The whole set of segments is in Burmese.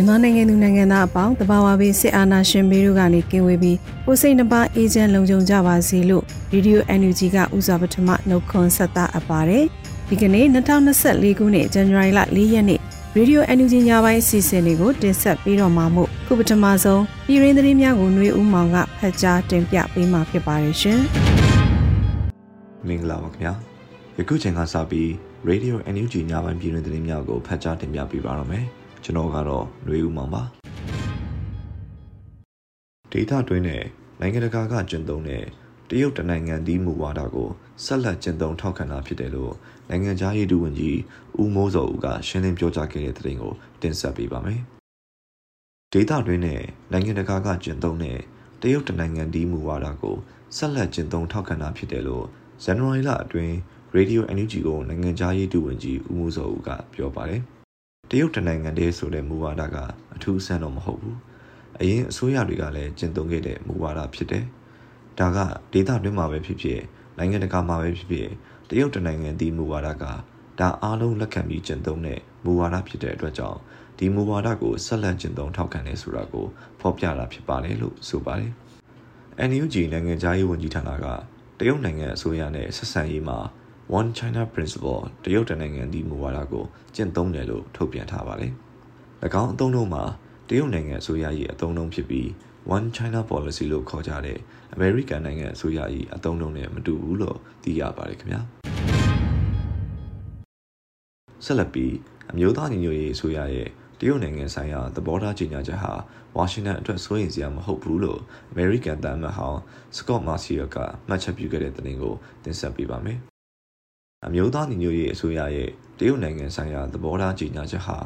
မြန်မာနိုင်ငံသူနိုင်ငံသားအပေါင်းတဘာဝဘေးစစ်အာဏာရှင်ဘေးတို့ကနေကင်းဝေးပြီးကိုစိတ်နှပါအေဂျင့်လုံခြုံကြပါစေလို့ရေဒီယို NUG ကဥစွာပထမနှုတ်ခွန်းဆက်တာအပ်ပါတယ်ဒီကနေ့2024ခုနှစ်ဇန်နဝါရီလ4ရက်နေ့ရေဒီယို NUG ညပိုင်းအစီအစဉ်လေးကိုတင်ဆက်ပေးတော့မှာမို့ခုပထမဆုံးပြည်ရင်းသတင်းများကိုຫນွေဦးမောင်ကဖတ်ကြားတင်ပြပေးမှာဖြစ်ပါတယ်ရှင်မင်္ဂလာပါခင်ဗျာယခုချိန်ကစပြီး Radio NUG ညပိုင်းပြည်ရင်းသတင်းများကိုဖတ်ကြားတင်ပြပေးပါတော့မယ် ကျွန်တော်ကတော့ຫນွေဦးမောင်ပါဒေတာတွင်းနဲ့နိုင်ငံတကာကကျင့်သုံးတဲ့တရုတ်တနိုင်ငံဒီမူဝါဒကိုဆက်လက်ကျင့်သုံးထောက်ခံတာဖြစ်တယ်လို့နိုင်ငံသားရေးဒုဝန်ကြီးဦးမိုးစောဦးကရှင်းလင်းပြောကြားခဲ့တဲ့သတင်းကိုတင်ဆက်ပေးပါမယ်ဒေတာတွင်းနဲ့နိုင်ငံတကာကကျင့်သုံးတဲ့တရုတ်တနိုင်ငံဒီမူဝါဒကိုဆက်လက်ကျင့်သုံးထောက်ခံတာဖြစ်တယ်လို့ဇန်နဝါရီလအတွင်းရေဒီယို NUG ကိုနိုင်ငံသားရေးဒုဝန်ကြီးဦးမိုးစောဦးကပြောပါတယ်။ တရုတ်တနိုင်ငံတည်းဆိုတဲ့မူဝါဒကအထူးအဆန်းတော့မဟုတ်ဘူးအရင်အစိုးရတွေကလည်းကျင့်သုံးခဲ့တဲ့မူဝါဒဖြစ်တယ်ဒါကဒေသတွင်းမှာပဲဖြစ်ဖြစ်နိုင်ငံတကာမှာပဲဖြစ်ဖြစ်တရုတ်တနိုင်ငံဒီမူဝါဒကဒါအားလုံးလက်ခံပြီးကျင့်သုံးတဲ့မူဝါဒဖြစ်တဲ့အတွက်ကြောင့်ဒီမူဝါဒကိုဆက်လက်ကျင့်သုံးထောက်ခံနေဆိုတာကိုဖော်ပြတာဖြစ်ပါတယ်လို့ဆိုပါတယ် NUG နိုင်ငံသားရေးဝန်ကြီးဌာနကတရုတ်နိုင်ငံအစိုးရနဲ့ဆက်ဆံရေးမှာ One China Principle တရုတ်တနိုင်ငံဒီမူဝါဒကိုကျင့်သုံးတယ်လို့ထုတ်ပြန်ထားပါတယ်။၎င်းအသုံးလုံးမှာတရုတ်နိုင်ငံအစိုးရ၏အသုံးလုံးဖြစ်ပြီး One China Policy လို့ခေါ်ကြတဲ့အမေရိကန်နိုင်ငံအစိုးရ၏အသုံးလုံးနဲ့မတူဘူးလို့သိရပါတယ်ခင်ဗျာ။ဆက်လက်ပြီးအမျိုးသားညီညွတ်ရေးအစိုးရရဲ့တရုတ်နိုင်ငံဆိုင်ရာသဘောထားကြေညာချက်ဟာဝါရှင်တန်အတွက်စိုးရိမ်စရာမဟုတ်ဘူးလို့အမေရိကန်တမ်းမဟောင်းစကော့မာစီယာကမှတ်ချက်ပြုခဲ့တဲ့သတင်းကိုတင်ဆက်ပေးပါမယ်။ အမျိုးသားညီညွတ်ရေးအစိုးရရဲ့တရုတ်နိုင်ငံဆိုင်ရာသဘောထားကြေညာချက်ဟာ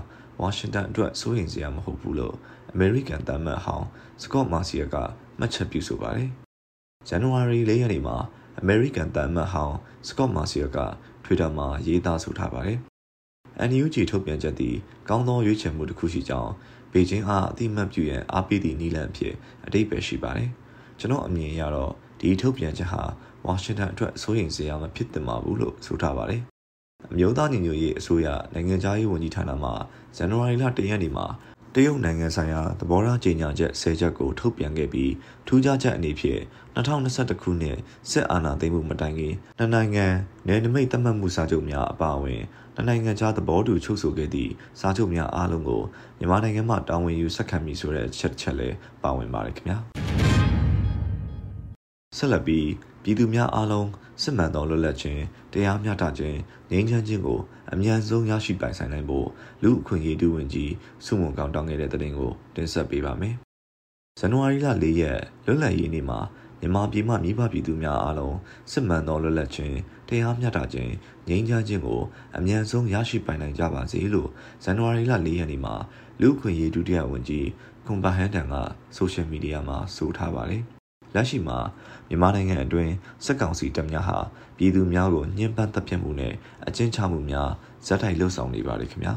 ဝါရှင်တန်အတွက်စိုးရိမ်စရာမဟုတ်ဘူးလို့အမေရိကန်သမ္မတဟောင်းစကော့မာစီယာကမှတ်ချက်ပြုဆိုပါတယ်။ဇန်နဝါရီ၄ရက်နေ့မှာအမေရိကန်သမ္မတဟောင်းစကော့မာစီယာက Twitter မှာရေးသားဆိုထားပါတယ်။ NUG ထုတ်ပြန်ချက်သည်ကောင်းသောရွေးချယ်မှုတစ်ခုရှိကြောင်းဘေကျင်းအားအတိမတ်ပြုရန်အားပေးသည့်နည်းလမ်းအဖြစ်အတိတ်ပဲရှိပါတယ်။ကျွန်တော်အမြင်အရတော့ဒီထုတ်ပြန်ချက်ဟာ ဝါရှင်တန်အတွက်စိုးရိမ်စရာမဖြစ်သင့်ပါဘူးလို့ဆိုထားပါတယ်။အမျိုးသားညီညွတ်ရေးအစိုးရနိုင်ငံခြားရေးဝန်ကြီးဌာနမှဇန်နဝါရီလ၁ရက်နေ့မှာတရုတ်နိုင်ငံဆိုင်ရာသဘောထားကြေညာချက်၁၀ချက်ကိုထုတ်ပြန်ခဲ့ပြီးထူးခြားချက်အနေဖြင့်2021ခုနှစ်စစ်အာဏာသိမ်းမှုမတိုင်ခင်နှစ်နိုင်ငံနယ်နိမိတ်သတ်မှတ်မှုစာချုပ်များအပါအဝင်နှစ်နိုင်ငံကြားသဘောတူချုပ်ဆိုခဲ့သည့်စာချုပ်များအားလုံးကိုမြန်မာနိုင်ငံမှတာဝန်ယူဆက်ခံမည်ဆိုတဲ့ချက်ချက်လည်းပါဝင်ပါတယ်ခင်ဗျာဆက်လက်ပြီး ပြည်သူများအားလုံးစစ်မှန်သောလွတ်လပ်ခြင်းတရားမျှတခြင်းငြိမ်းချမ်းခြင်းကိုအမြန်ဆုံးရရှိပိုင်ဆိုင်နိုင်ဖို့လူအခွင့်အရေးတူဝင်ကြီးစုမုံကောင်းတောင်းခဲ့တဲ့တဲ့တင်ကိုတင်ဆက်ပေးပါမယ်။ဇန်နဝါရီလ၄ရက်လွတ်လပ်ရေးနေ့မှာမြန်မာပြည်မှမိဘပြည်သူများအားလုံးစစ်မှန်သောလွတ်လပ်ခြင်းတရားမျှတခြင်းငြိမ်းချမ်းခြင်းကိုအမြန်ဆုံးရရှိပိုင်နိုင်ကြပါစေလို့ဇန်နဝါရီလ၄ရက်နေ့မှာလူ့အခွင့်အရေးဒုတိယဝန်ကြီးကွန်ဘာဟန်တန်ကဆိုရှယ်မီဒီယာမှာဆိုထားပါတယ်။လက်ရှိမှာ မြန်မာနိုင်ငံအတွင်းစက်ကောင်စီတပ်များဟာပြည်သူများကိုညှဉ်းပန်းတပ်ဖြတ်မှုနဲ့အကျဉ်းချမှုများဇက်တိုက်လှုပ်ဆောင်နေပါတယ်ခင်ဗျာ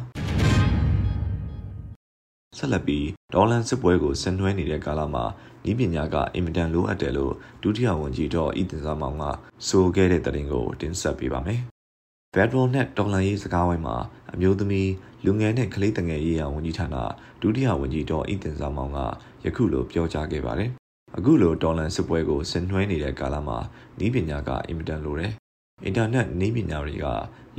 ဆက်လက်ပြီးဒေါ်လန်စစ်ပွဲကိုဆင်နွှဲနေတဲ့ကာလမှာဤပညာကအင်မတန်လိုအပ်တယ်လို့ဒုတိယဝန်ကြီးတော်ဤတင်စာမောင်ကဆိုခဲ့တဲ့တဲ့ရင်ကိုတင်ဆက်ပေးပါမယ်။ Federal Net ဒေါ်လာရေးစကားဝိုင်းမှာအမျိုးသမီးလူငယ်နဲ့ကလေးတငယ်ရေးရာဝန်ကြီးဌာနဒုတိယဝန်ကြီးတော်ဤတင်စာမောင်ကယခုလိုပြောကြားခဲ့ပါတယ် အခုလိုတော်လန်စစ်ပွဲကိုဆင်နွှဲနေတဲ့ကာလမှာဤပညာကအင်မတန်လိုတယ်အင်တာနက်နည်းပညာတွေက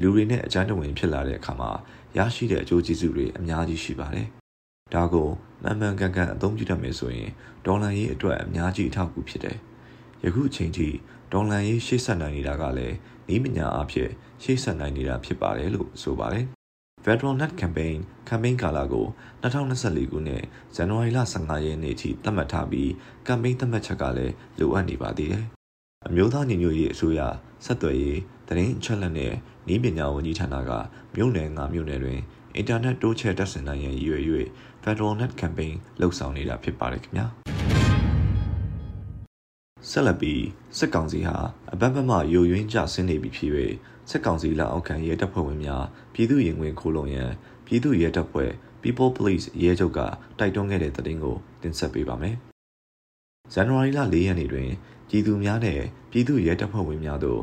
လူတွေနဲ့အကြမ်းတဝင်ဖြစ်လာတဲ့အခါမှာရရှိတဲ့အကျိုးကျေးဇူးတွေအများကြီးရှိပါတယ်။ဒါကိုမှန်မှန်ကန်ကန်အသုံးပြုတတ်မယ်ဆိုရင်ဒေါ်လာရေးအတွက်အများကြီးအထောက်အကူဖြစ်တယ်။ယခုအချိန်ထိဒေါ်လာရေးရှေ့ဆက်နိုင်နေတာကလည်းနည်းပညာအဖြစ်ရှေ့ဆက်နိုင်နေတာဖြစ်ပါတယ်လို့ဆိုပါတယ်။ Federal Net Campaign campaign ကာလကို2024ခုနှစ်ဇန်နဝါရီလ15ရက်နေ့ထိသတ်မှတ်ထားပြီး campaign သတ်မှတ်ချက်ကလည်းလိုအပ်နေပါသေးတယ်။အမျိုးသားညီညွတ်ရေးအစိုးရဆက်သွယ်ရေးသတင်းအချက်အလက်နဲ့နည်းပညာဝန်ကြီးဌာနကမြို့နယ်ငါမြို့နယ်တွင်အင်တာနက်တိုးချဲ့တက်ဆင်နိုင်ရန်ရည်ရွယ်၍ Federal Net Campaign လှုပ်ဆောင်နေတာဖြစ်ပါတယ်ခင်ဗျာ ဆက်လက်ပြီးစစ်ကောင်စီဟာအပတ်ပတ်မှယိုယွင်းကျဆင်းနေပြီဖြစ်၍စစ်ကောင်စီလက်အောက်ခံရဲတပ်ဖွဲ့ဝင်များပြည်သူရင်ဝင်ခိုးလုံရန်ပြည်သူရဲတပ်ဖွဲ့ People Police ရဲချုပ်ကတိုက်တွန်းခဲ့တဲ့သတင်းကိုတင်ဆက်ပေးပါမယ်။ဇန်နဝါရီလ4ရက်နေ့တွင်ပြည်သူများနဲ့ပြည်သူရဲတပ်ဖွဲ့ဝင်များတို့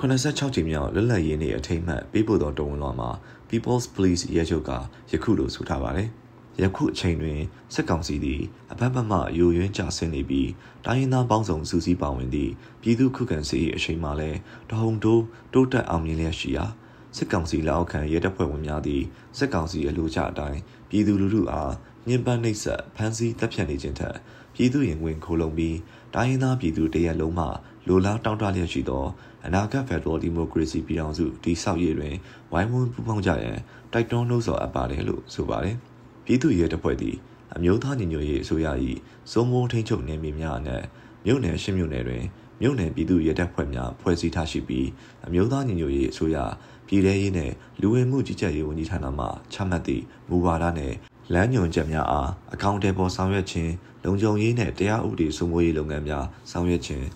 86ကြိမ်မြောက်လွတ်လပ်ရေးနေ့အထိမ်းအမှတ်ပေးပို့သောတုံးလွှာမှာ People's Police ရဲချုပ်ကယခုလိုဆိုထားပါတယ်။ ယခုအချိန်တွင်စစ်ကောင်စီသည်အပတ်ပတ်မှယိုယွင်းကျဆင်းနေပြီးတိုင်းရင်းသားပေါင်းစုံစူးစီးပါဝင်သည့်ပြည်သူခုခံစစ်၏အချိန်မှလည်းတဟုန်တိုးတိုးတက်အောင်မြင်လျက်ရှိရာစစ်ကောင်စီလက်အောက်ခံရဲတပ်ဖွဲ့ဝင်များသည်စစ်ကောင်စီအလို့ချအတိုင်းပြည်သူလူထုအားညှဉ်းပန်းနှိပ်စက်ဖမ်းဆီးတပ်ဖြတ်နေခြင်းထက်ပြည်သူရင်ဝင်ခိုးလုံပြီးတိုင်းရင်းသားပြည်သူတရက်လုံးမှလိုလားတောင်းတလျက်ရှိသောအနာဂတ်ဖက်ဒရယ်ဒီမိုကရေစီပြည်ထောင်စုတည်ဆောက်ရေးတွင်ဝိုင်းဝန်းပူးပေါင်းကြရန်တိုက်တွန်းနှိုးဆော်အပ်ပါတယ်လို့ဆိုပါတယ်။ ပြည်သူ့ရဲတပ်ဖွဲ့သည်အမျိုးသားညီညွတ်ရေးအစိုးရ၏စိုးမိုးထိန်းချုပ်နယ်မြေများအနက်မြို့နယ်ရှင်းမြို့နယ်တွင်မြို့နယ်ပြည်သူ့ရဲတပ်ဖွဲ့များဖွဲ့စည်းထားရှိပြီးအမျိုးသားညီညွတ်ရေးအစိုးရပြည်ထရေးနှင့်လူဝင်မှုကြီးကြပ်ရေးဝန်ကြီးဌာနမှချမှတ်သည့်မူဝါဒနှင့်လမ်းညွှန်ချက်များအားအကောင့်တွေပေါ်ဆောင်ရွက်ခြင်းလုံခြုံရေးနှင့်တရားဥပဒေစိုးမိုးရေးလုပ်ငန်းများဆောင်ရွက်ခြင်း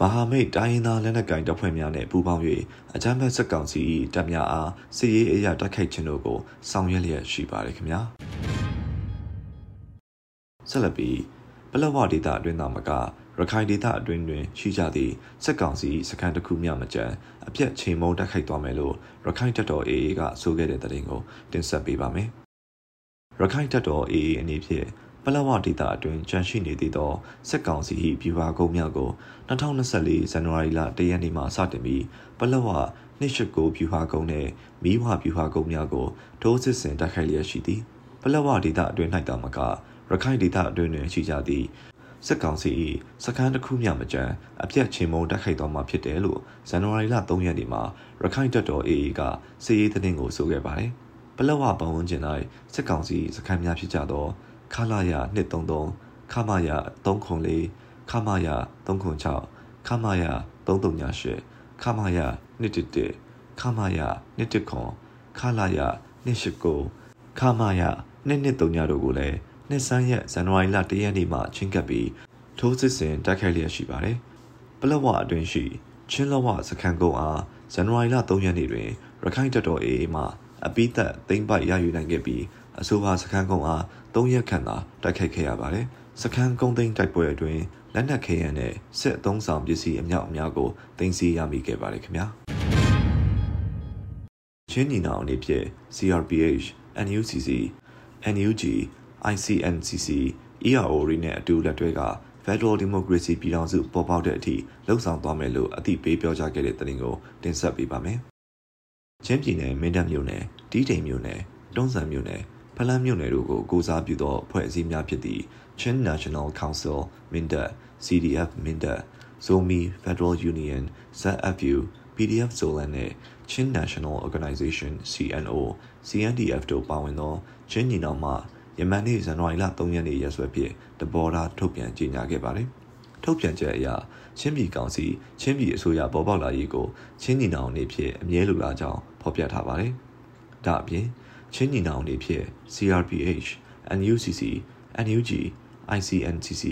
မဟာမိတ်တိုင်းရင်းသားလက်နက်ကိုင်တပ်ဖွဲ့များနဲ့ပူးပေါင်း၍အကြမ်းဖက်စစ်ကောင်စီ၏တပ်များအားစစ်ရေးအရာတိုက်ခိုက်ခြင်းတို့ကိုဆောင်ရွက်လျက်ရှိပါတယ်ခင်ဗျာ ဆက်လက်ပြီးပလက်ဝဒေသအတွင်းသားမကရခိုင်ဒေသအတွင်းတွင်ရှိကြသည့်စစ်ကောင်စီစခန်းတစ်ခုမျှမကျန်အပြတ်ချိန်မုံတိုက်ခိုက်သွားမယ်လို့ရခိုင်တပ်တော် AA ကဆိုခဲ့တဲ့သတင်းကိုတင်ဆက်ပေးပါမယ်။ရခိုင်တပ်တော် AA အနေဖြင့်ပလဝဒေသအတွင်းကြန့်ရှိနေသေးသောစစ်ကောင်စီ၏ပြူဟာကုန်းများကို2024ဇန်နဝါရီလ1ရက်နေ့မှစတင်ပြီးပလဝနှစ်ရှိကိုပြူဟာကုန်းနှင့်မီးဝပြူဟာကုန်းများကိုထိုးစစ်ဆင်တိုက်ခိုက်လျက်ရှိသည်ပလဝဒေသအတွင်း၌တာမက ရခိုင်ဒေသအတွင်းတွင်ရှိကြသည့်စစ်ကောင်စီ၏စခန်းတစ်ခုမျှမကျန်အပြတ်ချင်းမုံတိုက်ခိုက်သွားမှာဖြစ်တယ်လို့ဇန်နဝါရီလ3ရက်နေ့မှာရခိုင်တပ်တော် AA ကစီးရေးသတင်းကိုဆိုခဲ့ပါတယ်။ပလက်ဝပဝန်းကျင်၌စစ်ကောင်စီစခန်းများဖြစ်ကြသောခလာရ233ခမရ304ခမရ306ခမရ338ခမရ111ခမရ119ခလာရ289ခမရ223တို့ကိုလည်း နှစ်ဆန်းရက်ဇန်နဝါရီလ၁ရက်နေ့မှချင်းကပ်ပြီးထိုးစစ်ဆင်တိုက်ခိုက်လျက်ရှိပါတယ်။ပလက်ဝအတွင်းရှိချင်းလဝစခန်းကုန်းအားဇန်နဝါရီလ3ရက်နေ့တွင်ရခိုင်တပ်တော် AA မှအပိသက်သိမ်းပိုက်ရယူနိုင်ခဲ့ပြီးအဆိုပါစခန်းကုန်းအား3ရက်ခန့်သာတိုက်ခိုက်ခဲ့ရပါတယ်။စခန်းကုန်းသိမ်းတိုက်ပွဲအတွင်းလက်နက်ခဲယမ်းနဲ့စစ်အုံဆောင်ပစ္စည်းအမြောက်အများကိုတင်စီရမိခဲ့ပါတယ်ခင်ဗျာ။ချင်းညီနောင်အနေဖြင့် CRPH NUCC NUG ICNCC ERO တွေနဲ့အတူလက်တွဲက Federal Democracy ပြည်ထောင်စုပေါ်ပေါက်တဲ့အထိလှုံ့ဆော်သွားမယ်လို့အသိပေးပြောကြားခဲ့တဲ့သတင်းကိုတင်ဆက်ပေးပါမယ်။ချင်းပြည်နယ်မင်းတပ်မြို့နယ်၊တီးတိန်မြို့နယ်၊တွန်းဆန်မြို့နယ်၊ဖလန်းမြို့နယ်တို့ကိုကိုစားပြုသောအဖွဲ့အစည်းများဖြစ်သည့် Chin National Council မင်းတပ် CDF မင်းတပ် Zomi Federal Union ZFU PDF Zolan နဲ့ Chin National Organization CNO CNDF တို့ပါဝင်သောချင်းညီနောင်မှ ယမန်နေ့ဇန်နဝါရီလ3ရက်နေ့ရက်စွဲဖြင့်တဘော်ဒါထုတ်ပြန်ကြေညာခဲ့ပါတယ်။ထုတ်ပြန်ချက်အရချင်းပြည်ကောင်စီချင်းပြည်အစိုးရပေါ်ပေါက်လာရေးကိုချင်းညီနောင်အနေဖြင့်အမြဲလိုလားကြောင်းဖော်ပြထားပါတယ်။ဒါအပြင်ချင်းညီနောင်အနေဖြင့် CRPH, NUCC, NUG, ICNCC,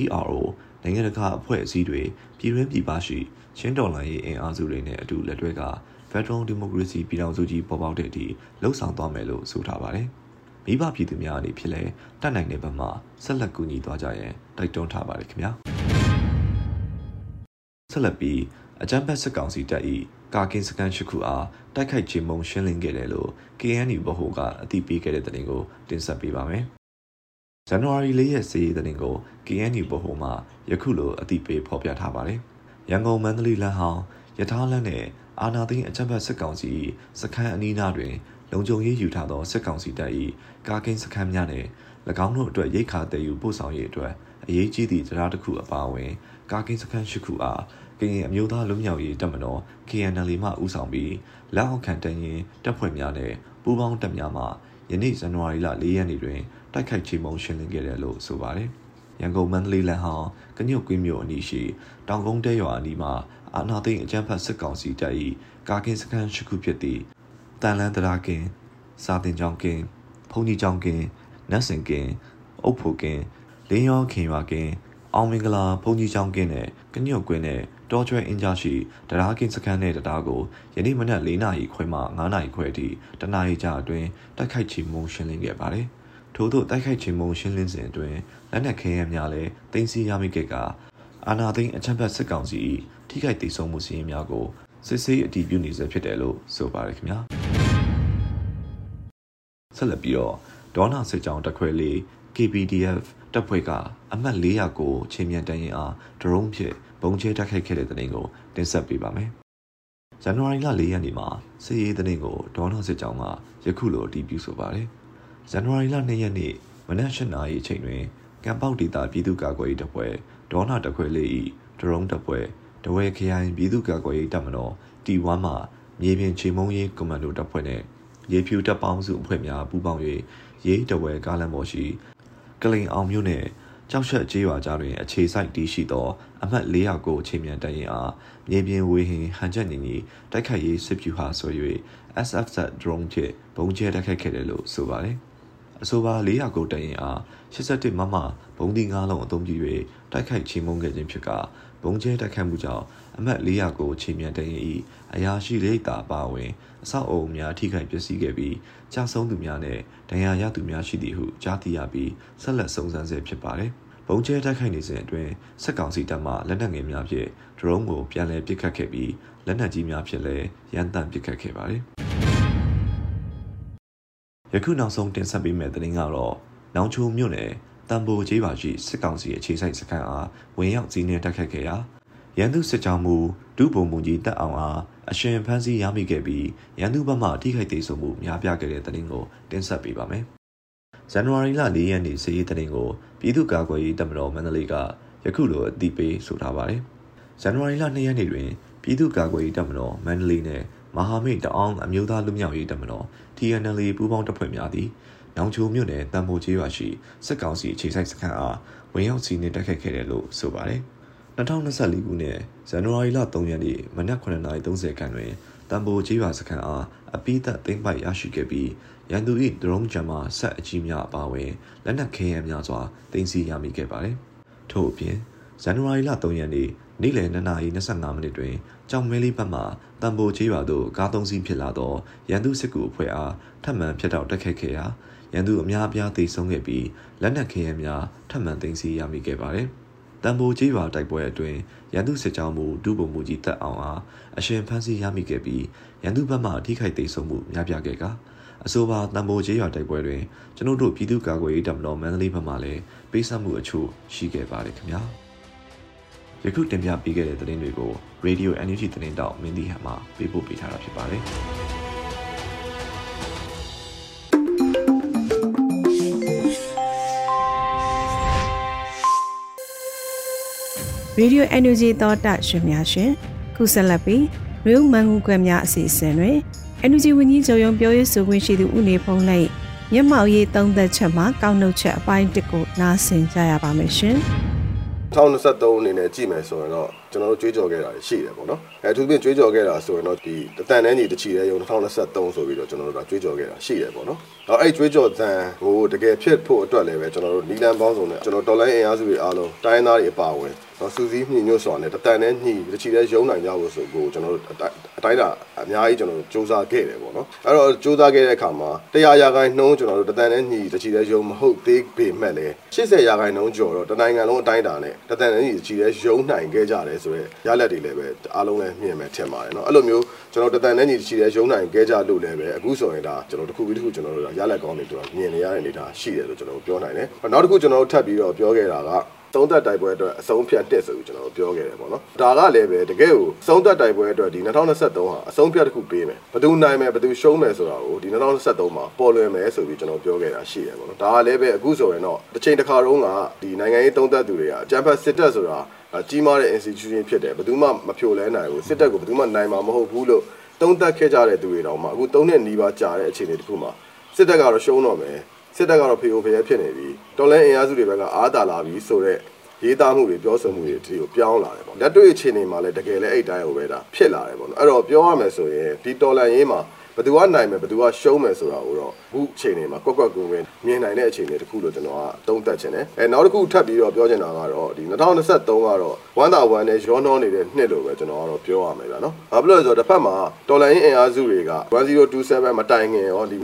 ERO နိုင်ငံတကာအဖွဲ့အစည်းတွေပြည်တွင်းပြည်ပရှိချင်းတော်လှန်ရေးအင်အားစုတွေနဲ့အတူလက်တွဲက Federal Democracy ပြည်ထောင်စုကြီးပေါ်ပေါက်တဲ့အထိလှုံ့ဆော်သွားမယ်လို့ဆိုထားပါတယ်။ မိဘပြည်သူများအနေဖြင့်လည်းတတ်နိုင်တဲ့ဘက်မှာဆက်လက်ကူညီသွားကြရန်တိုက်တွန်းထားပါတယ်ခင်ဗျာဆက်လက်ပြီးအကြမ်းဖက်စစ်ကောင်စီတပ်၏ကာကင်းစကန်ရှိခုအားတိုက်ခိုက်ခြင်းမုံရှင်းလင်းခဲ့တယ်လို့ KNU ဗဟိုကအသိပေးခဲ့တဲ့သတင်းကိုတင်ဆက်ပေးပါမယ်။ဇန်နဝါရီ၄ရက်စီးရီးသတင်းကို KNU ဗဟိုမှယခုလိုအသိပေးဖော်ပြထားပါတယ်။ရန်ကုန်မန္တလေးလမ်းဟောင်းရထားလမ်းနဲ့အာနာသိန်းအကြမ်းဖက်စစ်ကောင်စီစခန်းအနီးနားတွင် လုံခြုံရေးယူထားသောစစ်ကောင်စီတပ်၏ကာကင်းစခန်းများနှင့်၎င်းတို့အတွက်ရိတ်ခါတည်ယူပို့ဆောင်ရေးအတွက်အရေးကြီးသည့်တရားတစ်ခုအပါအဝင် ကာကင်းစခန်းရှိခုအားကရင်အမျိုးသားလူမျိုးရေးတပ်မတော် KNL မှဦးဆောင်ပြီးလက်အောက်ခံတရင်တပ်ဖွဲ့များနဲ့ပူးပေါင်းတပ်များမှယနေ့ဇန်နဝါရီလ၄ရက်နေ့တွင်တိုက်ခိုက်ချေမှုန်းရှင်းလင်းခဲ့တယ်လို့ဆိုပါတယ်။ရန်ကုန်မန္တလေးလမ်းဟောင်းကညုတ်ကွင်းမြို့အနီးရှိတောင်ကုန်းတဲရွာအနီးမှာအာနာသိန်းအကြမ်းဖက်စစ်ကောင်စီတပ်၏ကာကင်းစခန်းရှိခုဖြစ်သည့် တန်လန်းတရာကင်းစာတင်ကြောင်ကင်းဖုန်ကြီးကြောင်ကင်းနတ်စင်ကင်းအုပ်ဖို့ကင်းလင်းရောခင်ရွာကင်းအောင်မင်္ဂလာဘုံကြီးကျောင်းကင်းနဲ့ကညွတ်ကွင်းနဲ့တောကျွဲအင်ဂျာရှိတရားကင်းစခန်းနဲ့တရားကိုယနေ့မနက်၄နာရီခွဲမှ9နာရီခွဲအထိတနာရီကြာအတွင်းတိုက်ခိုက်ချီမှုရှင်းလင်းခဲ့ပါတယ်။ထို့သောတိုက်ခိုက်ချီမှုရှင်းလင်းစဉ်အတွင်းလက်နက်ခဲယမ်းများလည်းတင်စီရမိခဲ့ကအာနာသိန်းအချမ်းဖတ်စစ်ကောင်စီ၏ထိခိုက်ဒေဆုံးမှုစီးရင်များကို စစ်ဆေးအတည်ပြုနေဆဲဖြစ်တယ်လို့ဆိုပါတယ်ခင်ဗျာ။ဆက်လက်ပြီးတော့ဒေါနာစစ်ကြောင်းတက်ခွဲလေး KPDF တပ်ဖွဲ့ကအမှတ်400ကိုချင်းမြန်တန်းရင်အားဒရုန်းဖြင့်ဘုံကျဲတိုက်ခိုက်ခဲ့တဲ့တဲ့တင်ကိုတင်ဆက်ပေးပါမယ်။ဇန်နဝါရီလ4ရက်နေ့မှာစစ်ရေးတဲ့တင်ကိုဒေါနာစစ်ကြောင်းကယခုလိုအတည်ပြုဆိုပါတယ်။ဇန်နဝါရီလ2ရက်နေ့မနက်၈နာရီအချိန်တွင်ကံပေါက်ဒေတာပြည်သူ့ကာကွယ်ရေးတပ်ဖွဲ့ဒေါနာတပ်ခွဲလေး၏ဒရုန်းတပ်ဖွဲ့ တဝဲခရိုင်ပြည်သူ့ကာကွယ်ရေးတပ်မတော် T1 မှမြေပြင်ချေမုံရေးကွန်မန်ဒိုတပ်ဖွဲ့နှင့်ရေဖြူတပ်ပေါင်းစုအဖွဲ့များပူးပေါင်း၍ရေးတဝဲကားလမ်းပေါ်ရှိကလိန်အောင်မြို့နယ်ကြောက်ချက်ကျေးရွာကြားတွင်အခြေစိုက်တည်ရှိသောအမှတ်400ကိုချိန်မြန်တရင်အားမြေပြင်ဝေဟင်ဟန်ချက်နေနီတိုက်ခိုက်ရေးစစ်ဖြူဟာဆို၍ SFZ drone ဖြင့်ဘုံကျဲတိုက်ခိုက်ခဲ့တယ်လို့ဆိုပါတယ်။အဆိုပါ400ကိုတရင်အား81မမဘုံဒီ9လုံးအသုံးပြု၍တိုက်ခိုက်ချေမှုန်းခဲ့ခြင်းဖြစ်က ဘုံကျဲတိုက်ခိုက်မှုကြောင့်အမှတ်400ကိုချိန်မြန်တရင်၏အရာရှိလိပ်တာပါဝင်အဆောက်အအုံများထိခိုက်ပျက်စီးခဲ့ပြီးကြာဆုံးသူများနဲ့ဒဏ်ရာရသူများရှိသည်ဟုကြားသိရပြီးဆက်လက်စုံစမ်းဆဲဖြစ်ပါတယ်။ဘုံကျဲတိုက်ခိုက်နေစဉ်အတွင်းစက်ကောင်စီတပ်မှလက်နက်ငယ်များဖြင့်ဒရုန်းကိုပြန်လည်ပစ်ခတ်ခဲ့ပြီးလက်နက်ကြီးများဖြင့်လည်းရန်တမ်းပစ်ခတ်ခဲ့ပါတယ်။ယခုနောက်ဆုံးတင်ဆက်ပေးမယ့်သတင်းကတော့နောင်ချိုမြို့နယ် တံပိုကျေးပါရှိစစ်ကောင်စီအခြေစိုက်စခန်းအားဝင်ရောက်စီးနှင်းတိုက်ခတ်ခဲ့ရာရန်သူစစ်ကြောင်းမူဒုဗိုလ်မှူးကြီးတက်အောင်အားအရှင်ဖမ်းဆီးရမိခဲ့ပြီးရန်သူဘက်မှထိခိုက်ဒေဆုံးမှုများပြားခဲ့တဲ့သတင်းကိုတင်ဆက်ပေးပါမယ်။ဇန်နဝါရီလ၄ရက်နေ့စီးရီးသတင်းကိုပြည်သူ့ကာကွယ်ရေးတပ်မတော်မန္တလေးကယခုလိုအသိပေးဆိုထားပါတယ်။ဇန်နဝါရီလ၂ရက်နေ့တွင်ပြည်သူ့ကာကွယ်ရေးတပ်မတော်မန္တလေးနှင့်မဟာမိတ်တအောင်အမျိုးသားလူမျိုးရေးတပ်မတော် TNL ပူးပေါင်းတပ်ဖွဲ့များသည် နောင်ချိုမြို့နယ်တံပိုကျေးရွာရှိစစ်ကောင်စီအခြေစိုက်စခန်းအားဝင်ရောက်စီးနှင်တိုက်ခတ်ခဲ့တယ်လို့ဆိုပါတယ်။2024ခုနှစ်ဇန်နဝါရီလ3ရက်နေ့မနက်9:30ခန်းတွင်တမ်ဘိုကျေးရွာစခန်းအားအပိသက်သိမ်းပိုက်ရရှိခဲ့ပြီးရန်သူ၏ဒရုန်းဂျမ်မာဆက်အကြီးများအပါအဝင်လက်နက်ခဲယမ်းများစွာတင်စီရမိခဲ့ပါတယ်။ထို့အပြင်ဇန်နဝါရီလ3ရက်နေ့နေ့လယ်2:25မိနစ်တွင်ကြောင်မဲလေးဘက်မှတမ်ဘိုကျေးရွာသို့ကားသုံးစီးဖြစ်လာသောရန်သူစစ်ကူအဖွဲ့အားထပ်မံဖျက်တောက်တက်ခတ်ခဲ့ရာ ရန်သူအများအပြားသေဆုံးခဲ့ပြီးလက်နက်ခဲယမ်းများထပ်မံသိမ်းဆည်းရမိခဲ့ပါတယ်။တံပိုးကြီးရွာတိုက်ပွဲအတွင်းရန်သူစစ်ကြောင်းမူဒုဗိုလ်မှူးကြီးတက်အောင်အားအရှင်ဖမ်းဆီးရမိခဲ့ပြီးရန်သူဘက်မှထိခိုက်ဒေဆုံးမှုများပြားခဲ့ကအဆိုပါတံပိုးကြီးရွာတိုက်ပွဲတွင်ကျွန်ုပ်တို့ပြည်သူ့ကာကွယ်ရေးတပ်မတော်မန္တလေးဘက်မှလည်းပေးဆပ်မှုအချို့ရှိခဲ့ပါတယ်ခင်ဗျာယခုတင်ပြပေးခဲ့တဲ့သတင်းတွေကို Radio NUG သတင်းတောက်မင်းဒီဟန်မှပေးပို့ပေးထားတာဖြစ်ပါတယ်။ Radio NUG သောတာရှင်များရှင်ခုဆက်လက်ပြီးရုံမန်ကူကွယ်များအစီအစဉ်တွင် NUG ဝန်ကြီးချုပ်ရုံပြောရေးဆိုခွင့်ရှိသူဦးနေဖုံးလိုက်မျက်မှောက်ရေးသုံးသက်ချက်မှာကောက်နှုတ်ချက်အပိုင်းတစ်ကိုနားဆင်ကြရပါမယ်ရှင်2023အနေနဲ့ကြည့်မယ်ဆိုရင်တော့ကျွန်တော်တို့ကြွေးကြော်ခဲ့တာရှိတယ်ပေါ့နော်အဲသူပြင်ကြွေးကြော်ခဲ့တာဆိုရင်တော့ဒီတတန်တဲ့ညီတချီတဲ့ယုံ2023ဆိုပြီးတော့ကျွန်တော်တို့ကကြွေးကြော်ခဲ့တာရှိတယ်ပေါ့နော်တော့အဲ့ကြွေးကြော်တန်ကိုတကယ်ဖြစ်ဖို့အတွက်လည်းပဲကျွန်တော်တို့နီလန်ပေါင်းစုံနဲ့ကျွန်တော်တော်လိုင်းအင်အားစုတွေအားလုံးတိုင်းသားတွေအပါအဝင် နော်စူးစီးညှိညွတ်စွာနဲ့တတန်နဲ့ညှိတချီတဲ့ရုံနိုင်ကြဖို့ဆိုကိုကျွန်တော်တို့အတိုင်းတာအများကြီးကျွန်တော်တို့စူးစမ်းခဲ့တယ်ပေါ့နော်အဲ့တော့စူးစမ်းခဲ့တဲ့အခါမှာတရားရာခိုင်နှုန်းကျွန်တော်တို့တတန်နဲ့ညှိတချီတဲ့ရုံမဟုတ်သေးပေမဲ့လည်း80ရာခိုင်နှုန်းကျော်တော့တနိုင်ငံလုံးအတိုင်းတာနဲ့တတန်နဲ့ညှိတချီတဲ့ရုံနိုင်ခဲ့ကြတယ်ဆိုတော့ရလက်တွေလည်းပဲအားလုံးလည်းမြင်မယ်ထင်ပါတယ်နော်အဲ့လိုမျိုးကျွန်တော်တတန်နဲ့ညှိတချီတဲ့ရုံနိုင်ခဲ့ကြလို့လည်းပဲအခုဆိုရင်ဒါကျွန်တော်တစ်ခုပြီးတစ်ခုကျွန်တော်တို့ရလက်ကောင်းတွေကျွန်တော်မြင်နေရတဲ့အနေအထားရှိတယ်လို့ကျွန်တော်ပြောနိုင်တယ်နောက်တစ်ခုကျွန်တော်တို့ထပ်ပြီးတော့ပြောခဲ့တာက သုံးသက်တိုက်ပွဲအတွက်အဆုံးဖြတ်တက်ဆိုပြီးကျွန်တော်တို့ပြောခဲ့တယ်ပေါ့နော်ဒါကလည်းပဲတကယ်ကိုသုံးသက်တိုက်ပွဲအတွက်ဒီ2023ဟာအဆုံးဖြတ်တစ်ခုပေးမယ်ဘယ်သူနိုင်မယ်ဘယ်သူရှုံးမယ်ဆိုတာကိုဒီ2023မှာပေါ်လွင်မယ်ဆိုပြီးကျွန်တော်ပြောခဲ့တာရှိတယ်ပေါ့နော်ဒါကလည်းပဲအခုဆိုရင်တော့တစ်ချိန်တစ်ခါတုန်းကဒီနိုင်ငံရေးသုံးသက်သူတွေကဂျမ်ဖတ်စစ်တပ်ဆိုတာကြီးမားတဲ့ institution ဖြစ်တယ်ဘယ်သူမှမဖြိုလဲနိုင်ဘူးစစ်တပ်ကိုဘယ်သူမှနိုင်မှာမဟုတ်ဘူးလို့သုံးသက်ခဲ့ကြတဲ့သူတွေတောင်မှအခုသုံးနှစ်နီးပါးကြာတဲ့အခြေအနေတစ်ခုမှာစစ်တပ်ကတော့ရှုံးတော့မယ် စစ်တပ်ကတော့ဖေအိုဖေရဲဖြစ်နေပြီတော်လဲအင်အားစုတွေဘက်ကအားတာလာပြီဆိုတော့ရေးသားမှုတွေပြောဆိုမှုတွေဒီကိုပြောင်းလာတယ်ပေါ့လက်တွေ့အခြေအနေမှာလည်းတကယ်လည်းအဲ့တိုင်းဟိုပဲဒါဖြစ်လာတယ်ပေါ့နော်အဲ့တော့ပြောရမယ်ဆိုရင်ဒီတော်လန်ရေးမှာဘ ယ်သူကနိုင်မယ်ဘယ်သူကရှုံးမယ်ဆိုတာကိုတော့အခုအချိန်တွေမှာကွက်ကွက်ကွင်းကွင်းမြင်နိုင်တဲ့အခြေအနေတစ်ခုလို့ကျွန်တော်ကသုံးသပ်ချင်တယ်အဲနောက်တစ်ခုထပ်ပြီးတော့ပြောချင်တာကတော့ဒီ2023ကတော့ဝမ်းသာဝမ်းနဲ့ရောနှောနေတဲ့နှစ်လို့ပဲကျွန်တော်ကတော့ပြောရမယ်ဗျာနော်ဘာဖြစ်လို့လဲဆိုတော့တစ်ဖက်မှာတော်လန်ရေးအင်အားစုတွေက1027မတိုင်ခင်ရောဒီ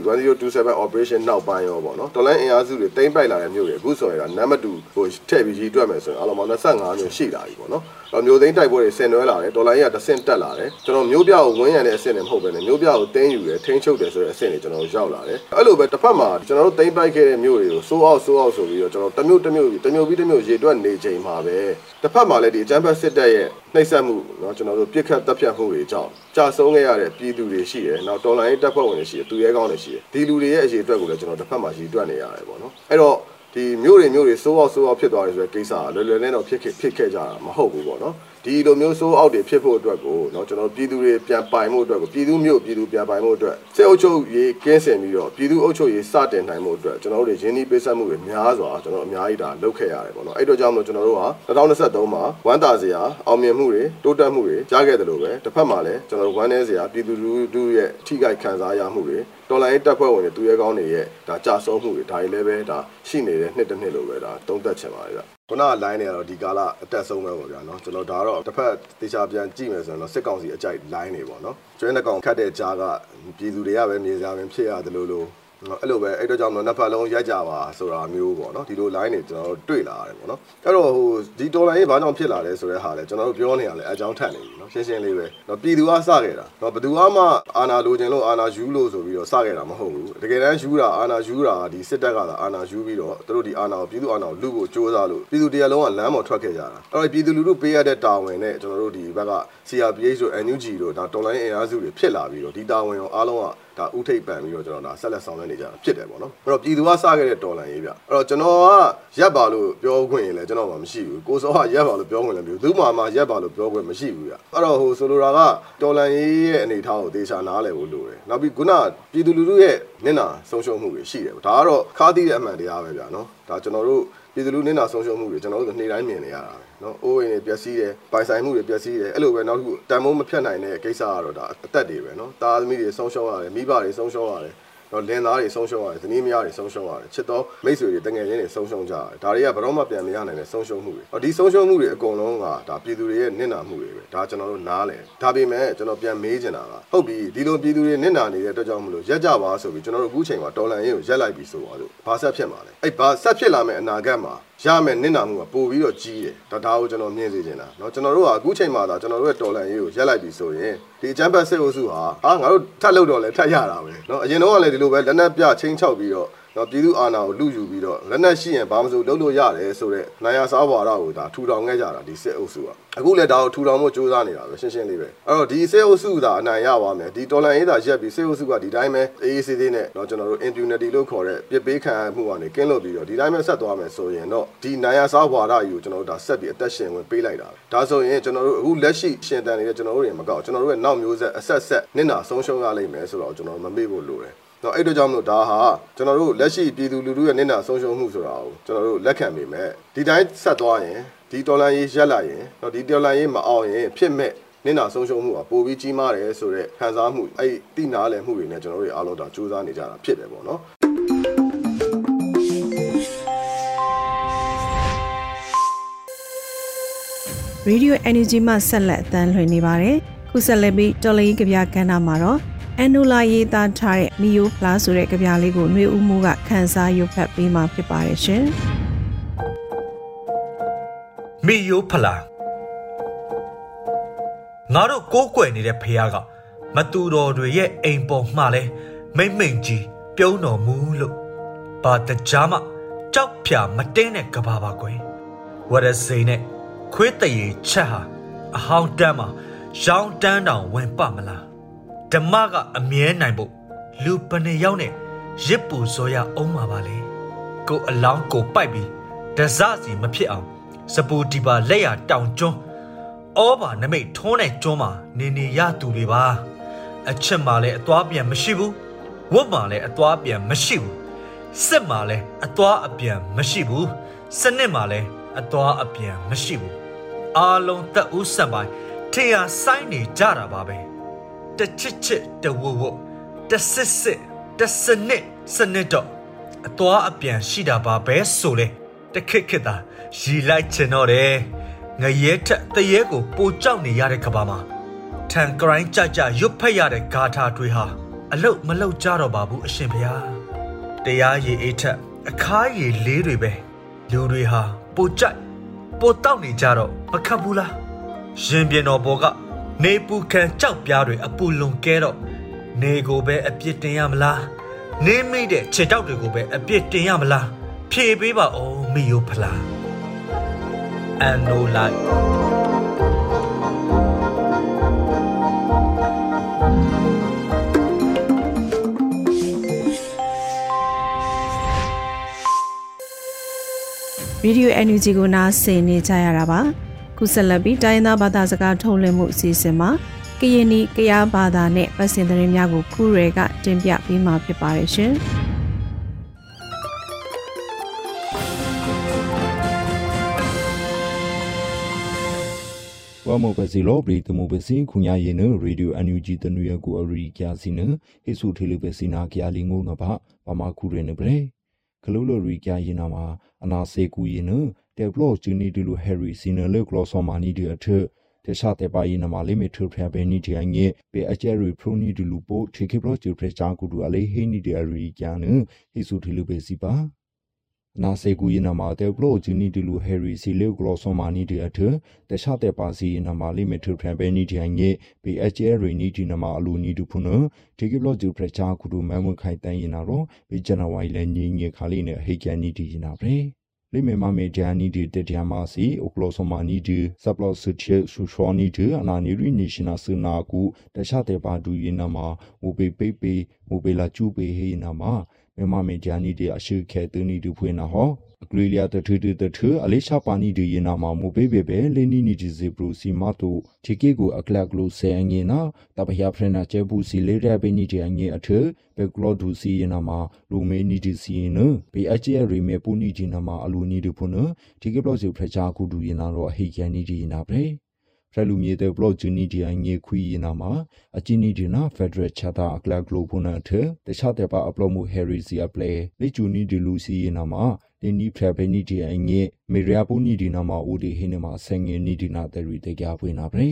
1027 operation နောက်ပိုင်းရောပေါ့နော်တော်လန်အင်အားစုတွေတိမ့်ပိုက်လာတဲ့မြို့တွေအခုဆိုရင်ကနံပါတ်2ဟိုထည့်ပြီးကြီးတွက်မယ်ဆိုရင်အလုံးပေါင်း25မြို့ရှိလာပြီပေါ့နော်မျိုးသိန်းတိုက်ပွဲတွေဆင်နွှဲလာတယ်ဒေါ်လာကြီးကတဆင့်တက်လာတယ်ကျွန်တော်မျိုးပြကိုဝန်းရံတဲ့အဆင့်နဲ့မဟုတ်ဘဲနဲ့မျိုးပြကိုတင်းယူတယ်ထိန်းချုပ်တယ်ဆိုတဲ့အဆင့်တွေကျွန်တော်ရောက်လာတယ်အဲ့လိုပဲတစ်ဖက်မှာကျွန်တော်တို့တင်းပိုက်ခဲ့တဲ့မျိုးတွေကိုစိုးအောင်စိုးအောင်ဆိုပြီးတော့ကျွန်တော်တမျိုးတမျိုးတမျိုးပြီးတမျိုးရေတွက်နေချိန်မှာပဲတစ်ဖက်မှာလည်းဒီအကြမ်းဖက်စစ်တပ်ရဲ့နှိပ်စက်မှုเนาะကျွန်တော်တို့ပြစ်ခတ်တပ်ဖြတ်မှုတွေကြောင့်ကြာဆုံးခဲ့ရတဲ့ပြည်သူတွေရှိတယ်နောက်တော်လိုင်းတပ်ဖွဲ့ဝင်တွေရှိတယ်သူရဲကောင်းတွေရှိတယ်ဒီလူတွေရဲ့အရေးအတွက်ကိုလည်းကျွန်တော်တစ်ဖက်မှာရေတွက်နေရတယ်ပေါ့နော်အဲ့တော့ ဒီမျိုးတွေမျိုးတွေစိုးအောင်စိုးအောင်ဖြစ်သွားတယ်ဆိုတဲ့ကိစ္စကလွယ်လွယ်နဲ့တော့ဖြစ်ဖြစ်ဖြစ်ခဲ့ကြတာမဟုတ်ဘူးပေါ့နော် ဒီလိုမျိုးစိုးအောက်တွေဖြစ်ဖို့အတွက်ကိုเนาะကျွန်တော်ပြည်သူတွေပြန်ပိုင်မှုအတွက်ကိုပြည်သူမျိုးပြည်သူပြန်ပိုင်မှုအတွက်စစ်အုပ်ချုပ်ရေးကင်းစင်ပြီးတော့ပြည်သူအုပ်ချုပ်ရေးစတင်နိုင်မှုအတွက်ကျွန်တော်တို့ရင်းနှီးပေးဆက်မှုတွေများစွာကျွန်တော်အများကြီးဒါလုပ်ခဲ့ရတယ်ပေါ့နော်အဲ့တော့ကြောင့်မလို့ကျွန်တော်တို့ဟာ2023မှာဝမ်းသာစရာအောင်မြင်မှုတွေတိုးတက်မှုတွေကြားခဲ့တယ်လို့ပဲတစ်ဖက်မှာလည်းကျွန်တော်တို့ဝမ်းနည်းစရာပြည်သူလူထုရဲ့ထိခိုက်ခံစားရမှုတွေတော်လိုင်းတပ်ဖွဲ့ဝင်တွေသူရဲကောင်းတွေရဲ့ဒါကြာဆုံးမှုတွေဒါတွေလည်းပဲဒါရှိနေတဲ့နှစ်တစ်နှစ်လို့ပဲဒါသုံးသပ်ချင်ပါတယ်ဗျ ခုနက line တွေကတော့ဒီကာလအတက်ဆုံးပဲပေါ့ဗျာနော်ကျွန်တော်ဒါတော့တစ်ဖက်တေချာပြန်ကြည့်မယ်ဆိုရင်တော့စစ်ကောင်စီအကြိုက် line တွေပေါ့နော်ကျွဲနှကောင်ခတ်တဲ့ကြားကပြည်သူတွေကပဲမြေစာပင်ဖြစ်ရတယ်လို့လို့အဲ့လိုပဲအဲ့တော့ကြောင့်မလို့နှစ်ဖက်လုံးရက်ကြပါဆိုတာမျိုးပေါ့နော်ဒီလို line တွေကျွန်တော်တို့တွေ့လာရတယ်ပေါ့နော်အဲ့တော့ဟိုဒီတော်လိုင်းရေးဘာကြောင့်ဖြစ်လာလဲဆိုတဲ့ဟာလဲကျွန်တော်တို့ပြောနေရလဲအကြောင်းထက်နေပြီ နော်ရှင်းရှင်းလေးပဲနော်ပြည်သူကစခဲ့တာနော်ဘယ်သူမှအာနာလိုချင်လို့အာနာယူလို့ဆိုပြီးတော့စခဲ့တာမဟုတ်ဘူးတကယ်တမ်းယူတာအာနာယူတာဒီစစ်တပ်ကသာအာနာယူပြီးတော့သူတို့ဒီအာနာကိုပြည်သူအာနာကိုလူဖို့စ조사လို့ပြည်သူတရားလုံးကလမ်းပေါ်ထွက်ခဲ့ကြတာအဲ့တော့ပြည်သူလူထုပေးရတဲ့တာဝန်နဲ့ကျွန်တော်တို့ဒီဘက်က CRPH တို့ NUG တို့ဒါတော်လိုင်းအင်အားစုတွေဖြစ်လာပြီးတော့ဒီတာဝန်ကိုအားလုံးကဒါဥထိပ်ပန်ပြီးတော့ကျွန်တော်ဒါဆက်လက်ဆောင်ရွက်နေကြတာဖြစ်တယ်ပေါ့နော်အဲ့တော့ပြည်သူကစခဲ့တဲ့တော်လန်ရေးဗျအဲ့တော့ကျွန်တော်ကရက်ပါလို့ပြောခွင့်ရင်လည်းကျွန်တော်မှမရှိဘူးကိုစောကရက်ပါလို့ပြောခွင့်လည်းမရှိဘူးသူ့မှာမှရက်ပါလို့ပြောခွင့်မရှိဘူးဗျအဲ့တော့ဟိုဆိုလိုတာကတော်လန်ရေးရဲ့အနေအထားကိုသေချာနားလည်ဖို့လိုတယ်နောက်ပြီးခုနပြည်သူလူထုရဲ့မျက်နှာဆုံးရှုံးမှုတွေရှိတယ်ဒါကတော့ခါးသီးတဲ့အမှန်တရားပဲဗျာနော်ဒါကျွန်တော်တို့ပြည်သူလူမျက်နှာဆုံးရှုံးမှုတွေကျွန်တော်တို့နေ့တိုင်းမြင်နေရတာပဲနော်အိုးအိမ်တွေပျက်စီးတယ်ပိုင်ဆိုင်မှုတွေပျက်စီးတယ်အဲ့လိုပဲနောက်တစ်ခုတန်ဖိုးမဖြတ်နိုင်တဲ့ကိစ္စကတော့ဒါအသက်တွေပဲနော်တာသမီးတွေဆုံးရှုံးရတယ်မိဘတွေဆုံးရှုံးရတယ် တော့လင်သားတွေဆုံးရှုံးရတယ်ဇနီးမယားတွေဆုံးရှုံးရတယ်ချစ်တော်မိတ်ဆွေတွေတငယ်ချင်းတွေဆုံးရှုံးကြရတယ်ဒါတွေကဘယ်တော့မှပြန်မရနိုင်တဲ့ဆုံးရှုံးမှုတွေဟောဒီဆုံးရှုံးမှုတွေအကုန်လုံးကဒါပြည်သူတွေရဲ့နစ်နာမှုတွေပဲဒါကျွန်တော်တို့နားလဲဒါပေမဲ့ကျွန်တော်ပြန်မေးချင်တာကဟုတ်ပြီဒီလိုပြည်သူတွေနစ်နာနေတဲ့အတွက်ကြောင့်မလို့ရက်ကြပါဆိုပြီးကျွန်တော်တို့အခုချိန်မှာတော်လန်ရေးကိုရက်လိုက်ပြီးဆိုပါလို့ဘာဆက်ဖြစ်မှာလဲအဲ့ဘာဆက်ဖြစ်လာမယ့်အနာဂတ်မှာ ရမယ်နစ်နာမှုကပို့ပြီးတော့ကြီးတယ်ဒါဒါကိုကျွန်တော်မြင်စေချင်တာเนาะကျွန်တော်တို့ကအခုချိန်မှာဒါကျွန်တော်တို့ရဲ့တော်လန်ရေးကိုရက်လိုက်ပြီဆိုရင်ဒီချမ်ပီယံစစ်အုပ်စုဟာအာငါတို့ထပ်လုပ်တော့လဲထပ်ရတာပဲเนาะအရင်တော့ကလည်းဒီလိုပဲလက်နက်ပြချင်းချောက်ပြီးတော့ တော့ပြည်သူအာဏာကိုလူယူပြီးတော့လက်နက်ရှိရင်ဘာမှမစိုးလုပ်လို့ရတယ်ဆိုတော့နိုင်ရစားဘွာရကိုဒါထူထောင်ခဲ့ကြတာဒီစစ်အုပ်စုကအခုလည်းဒါကိုထူထောင်ဖို့ကြိုးစားနေတာပဲရှင်းရှင်းလေးပဲအဲ့တော့ဒီစစ်အုပ်စုသာအနိုင်ရပါမယ်ဒီတော်လန်ရေးသာရက်ပြီးစစ်အုပ်စုကဒီတိုင်းပဲအေးအေးဆေးဆေးနဲ့တော့ကျွန်တော်တို့ impunity လို့ခေါ်တဲ့ပြစ်ပေးခံမှုကနေကင်းလွတ်ပြီးတော့ဒီတိုင်းပဲဆက်သွားမယ်ဆိုရင်တော့ဒီနိုင်ရစားဘွာရကြီးကိုကျွန်တော်တို့ဒါဆက်ပြီးအသက်ရှင်ဝင်ပေးလိုက်တာဒါဆိုရင်ကျွန်တော်တို့အခုလက်ရှိရှင်တန်နေတဲ့ကျွန်တော်တို့တွေမကောက်ကျွန်တော်တို့ရဲ့နောက်မျိုးဆက်အဆက်ဆက်နစ်နာဆုံးရှုံးရလိမ့်မယ်ဆိုတော့ကျွန်တော်မမေ့ဖို့လိုတယ် တော့အဲ့တော့ကြောင့်မလို့ဒါဟာကျွန်တော်တို့လက်ရှိပြည်သူလူထုရဲ့နစ်နာဆုံးရှုံးမှုဆိုတာကိုကျွန်တော်တို့လက်ခံမိမယ်ဒီတိုင်းဆက်သွားရင်ဒီတော်လန်ရေးရက်လာရင်တော့ဒီတော်လန်ရေးမအောင်ရင်ဖြစ်မဲ့နစ်နာဆုံးရှုံးမှုကပိုပြီးကြီးမားတယ်ဆိုတော့ခံစားမှုအဲ့တိနာလည်မှုတွေနဲ့ကျွန်တော်တို့အားလုံးဒါစူးစမ်းနေကြတာဖြစ်တယ်ပေါ့နော် Radio Energy မှဆက်လက်အသံလွှင့်နေပါတယ်။ခုဆက်လက်ပြီးတော်လေးကြပြကဏ္ဍမှာတော့ အန်နူလာရေးသားထားတဲ့မီယိုဖလားဆိုတဲ့ကြပြလေးကိုຫນွေဦးမှုကခန်းစားရွတ်ဖတ်ပေးมาဖြစ်ပါတယ်ရှင်။မီယိုဖလားငါတို့ကိုးကွယ်နေတဲ့ဖះကမတူတော်တွေရဲ့အိမ်ပေါ်မှလဲမိမ့်မိန်ကြီးပြုံးတော်မူလို့ဘာတကြားမှကြောက်ဖြာမတင်းတဲ့ကဘာပါကွယ် ဝရစိန်နဲ့ခွေးတရေချက်ဟာအဟောင်းတန်းမှာရောင်းတန်းတောင်ဝင်ပမလား ဓမ္မကအမြဲနိုင်ဖို့လူပနေရောက်နဲ့ရစ်ပူစောရအောင်ပါပါလေကိုအလောင်းကိုပိုက်ပြီးဒဇစီမဖြစ်အောင်စပူဒီပါလက်ရတောင်ကျွန်းဩဘာနမိတ်ထုံးတဲ့ကျွန်းမှာနေနေရသူတွေပါအချက်မှလည်းအသွားပြန်မရှိဘူးဝတ်မှလည်းအသွားပြန်မရှိဘူးစစ်မှလည်းအသွားအပြန်မရှိဘူးစနစ်မှလည်းအသွားအပြန်မရှိဘူးအားလုံးတက်ဦးဆက်ပိုင်းထင်ရဆိုင်နေကြတာပါပဲ တချစ်ချစ်တဝဝတစစ်စစ်တစနစ်စနစ်တော့အသွားအပြန်ရှိတာပါပဲဆိုလေတခက်ခက်တာရီလိုက်ချင်တော့တယ်ငရဲထက်တရဲကိုပိုကြောက်နေရတဲ့ကဘာမှာထန်ကရိုင်းကြကြရွတ်ဖက်ရတဲ့ဂါထာတွေဟာအလုတ်မလုတ်ကြတော့ပါဘူးအရှင်ဘုရားတရားရည်အေးထက်အခါရည်လေးတွေပဲလူတွေဟာပိုကြိုက်ပိုတောက်နေကြတော့မခတ်ဘူးလားရှင်ပြင်းတော်ဘောက နေပူခံကြောက်ပြားတွေအပူလွန်ကဲတော့နေကိုပဲအပြစ်တင်ရမလားနင်းမိတဲ့ခြေတောက်တွေကိုပဲအပြစ်တင်ရမလားဖြေပေးပါဦးမိယိုဖလားအန်နိုလိုက်ဗီဒီယို NUG ကိုနားဆင်နေကြရတာပါ ခုဆက်လက်ပြီးတိုင်းသားဘာသာစကားထုတ်လွှင့်မှုအစီအစဉ်မှာကရင်နီကရားဘာသာနဲ့ပတ်စင်သတင်းများကိုဖူးရဲကတင်ပြပေးမှာဖြစ်ပါတယ်ရှင်ဝမပစီလောပရိတမပစီခုညာရင်နရေဒီယိုအန်ယူဂျီတနွေကိုအရီကျစီနဟေဆုထေလပစီနာကရလီငုံနဘာပမာခုရနေပရေ ကလိုလိုရီကျရင်နာမှာအနာစေကူရင်နတေဘလော့ဂျူနီဒီလိုဟယ်ရီစီနလေကလောဆောမာနီဒီအထတခြားတဲ့ပါရင်နမှာလေးမထူဖရဘဲနီတီအငဲပေအကျဲရီပရိုနီဒီလူပိုထေခေဘလော့ဂျူဖရချာကူဒူအလေးဟိနီဒီအရီကျန်ဟေဆုထေလပစီပါ နာစေကူယနာမာတေဘလိုဂျူနီဒီလူဟယ်ရီစီလေဂလောဆောမာနီဒီအထတခြားတဲ့ပါစီယနာမာလိမီထဖရန်ဘဲနီဒီအငဲပေအကျဲရီနီဒီနာမာအလူနီဒူဖုနဒီကဘလိုဂျူဖရချာကူဒူမဲမခိုင်တန်ယနာရောပေဂျနဝိုင်လဲညင်းငေခါလိနေဟေကန်နီဒီယနာပဲလိမေမမေဂျာနီဒီတတျာမာစီအိုကလောဆောမာနီဒီဆပ်လော့ဆချေဆူရှောနီဒီအနာနီရီနေရှင်နာစနာကူတခြားတဲ့ပါဒူယနာမာမူပေပေပေမူပေလာကျူပေဟေနာမာ မြန်မာမေဂျာနီဒီအရှိခဲတူနီဒူဖွေနာဟောအကလီလျာတထူတထအလေးချပါနီဒီယနာမမူပေပေပဲလေနီနီဒီဇေဘရူစီမတူချီကေကိုအကလကလိုဆဲအငေနာတပဟယာဖရနာချေဘူးစီလေရဘေနီဒီအငေအထဘေကလောဒူစီယနာမလူမေနီဒီစီနဘေအချေရီမေပူနီဒီနာမအလူနီဒီဖုနဒီကေဘလောစီဖရချာကူဒူယနာရောအဟိကန်နီဒီနာပဲ ဖရလူမြေတဲ့ဘလော့ဂျူနီဒီအငေခွီနာမှာအချင်းနီဒီနာဖက်ဒရယ်ချတာအကလကလိုဖုနာထတခြားတဲ့ပါအပလော့မှုဟယ်ရီစီအပလေလေဂျူနီဒီလူစီနာမှာဒီနီဖရဘနီဒီအငေမေရီယာပူနီဒီနာမှာဦးဒီဟင်းမှာဆငင်နီဒီနာတဲ့ရီတဲ့ကြပွေးနာပဲ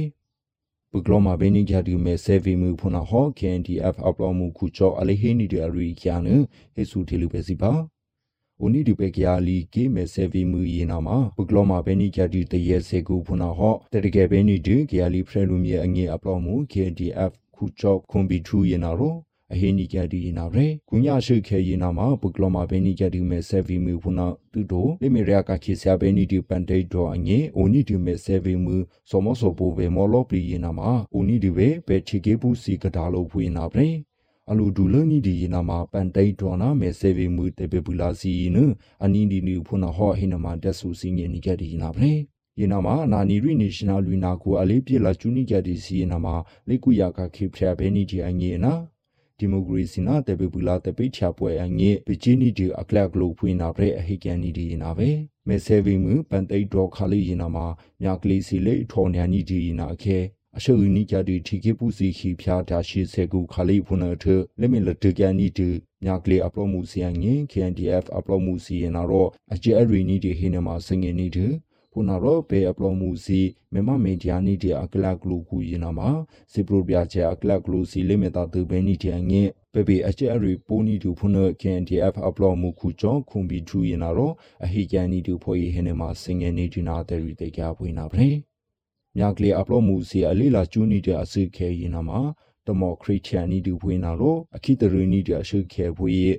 ပုဂလောမာဘဲနီဂျာဒီမဲဆေဗီမူဖုနာဟော KNDF အပလော့မှုခုချောအလေးဟင်းနီဒီအရီကျန်ဟေဆူတီလူပဲစီပါ အိုနီဒီပေကရလီကေမဲဆေဗီမူယနာမှာပုကလောမာဘဲနီကြတီတရဲစေကူဖုနာဟောတတကယ်ဘဲနီဒီကရလီဖရလူမြေအငေအပလောမူ KDF ခုချောခွန်ဘီထူယနာရောအဟိနီကြတီယနာရဲကုညာရှိခဲယနာမှာပုကလောမာဘဲနီကြတီမဲဆေဗီမူဖုနာတူတိုလေမေရကခိဆာဘဲနီဒီပန်တေဒေါ်အငေအိုနီဒီမဲဆေဗီမူစောမစောပိုဘေမောလောပလီယနာမှာအိုနီဒီဝေဘဲချီကေပူစီကဒါလိုဖွေနာရဲ အလူဒူလနီဒီယနာမှာပန်တိတ်ဒေါ်နာမဲဆေဗီမူတေပေပူလာစီနအနီဒီနီဖုနာဟောဟိနမတက်ဆူစီငေနီကဒီနာပဲယနာမှာနာနီရီနေရှင်နယ်လူနာကိုအလေးပြလာချူနီကဒီစီယနာမှာလေကူယာကခိဖရဘဲနီဂျီအငေနာဒီမိုကရေစီနာတေပေပူလာတေပိချာပွဲအငေပချီနီဒီအကလကလိုဖွေနာပဲအဟိကန်နီဒီနာပဲမဲဆေဗီမူပန်တိတ်ဒေါ်ခါလီယနာမှာမြကလေးစီလေထော်ညာနီဒီနာအခဲ အရှုပ်နီကြတီထီကေပူစီခီဖျားတာရှိစေကူခါလိဖုန်ထလက်မလတကန်နီတူမြကလေးအပလောမှုစီယငင် KNDF အပလောမှုစီယနာတော့အကျဲရီနီတီဟင်းနမှာစငင်နီတူဖုနာရောဘေအပလောမှုစီမမမေဒီယာနီတီအကလကလူကူယနာမှာစီပရိုပြချေအကလကလူစီလိမေတာတူဘဲနီတီအငင်ပေပေအကျဲရီပိုနီတူဖုန KNDF အပလောမှုခုချောခုံဘီထူယနာတော့အဟိကန်နီတူဖိုဟင်းနမှာစငင်နီတီနာတဲ့ရီတေကြပွေးနာပဲ မြကလေးအပလော့မှုစီအလေးလာကျူးနီတဲ့အစုခဲရင်နာမှာတမော်ခရစ်ယာန်နီတူဖွေးနာလို့အခိတရနီတဲ့အစုခဲဖွေး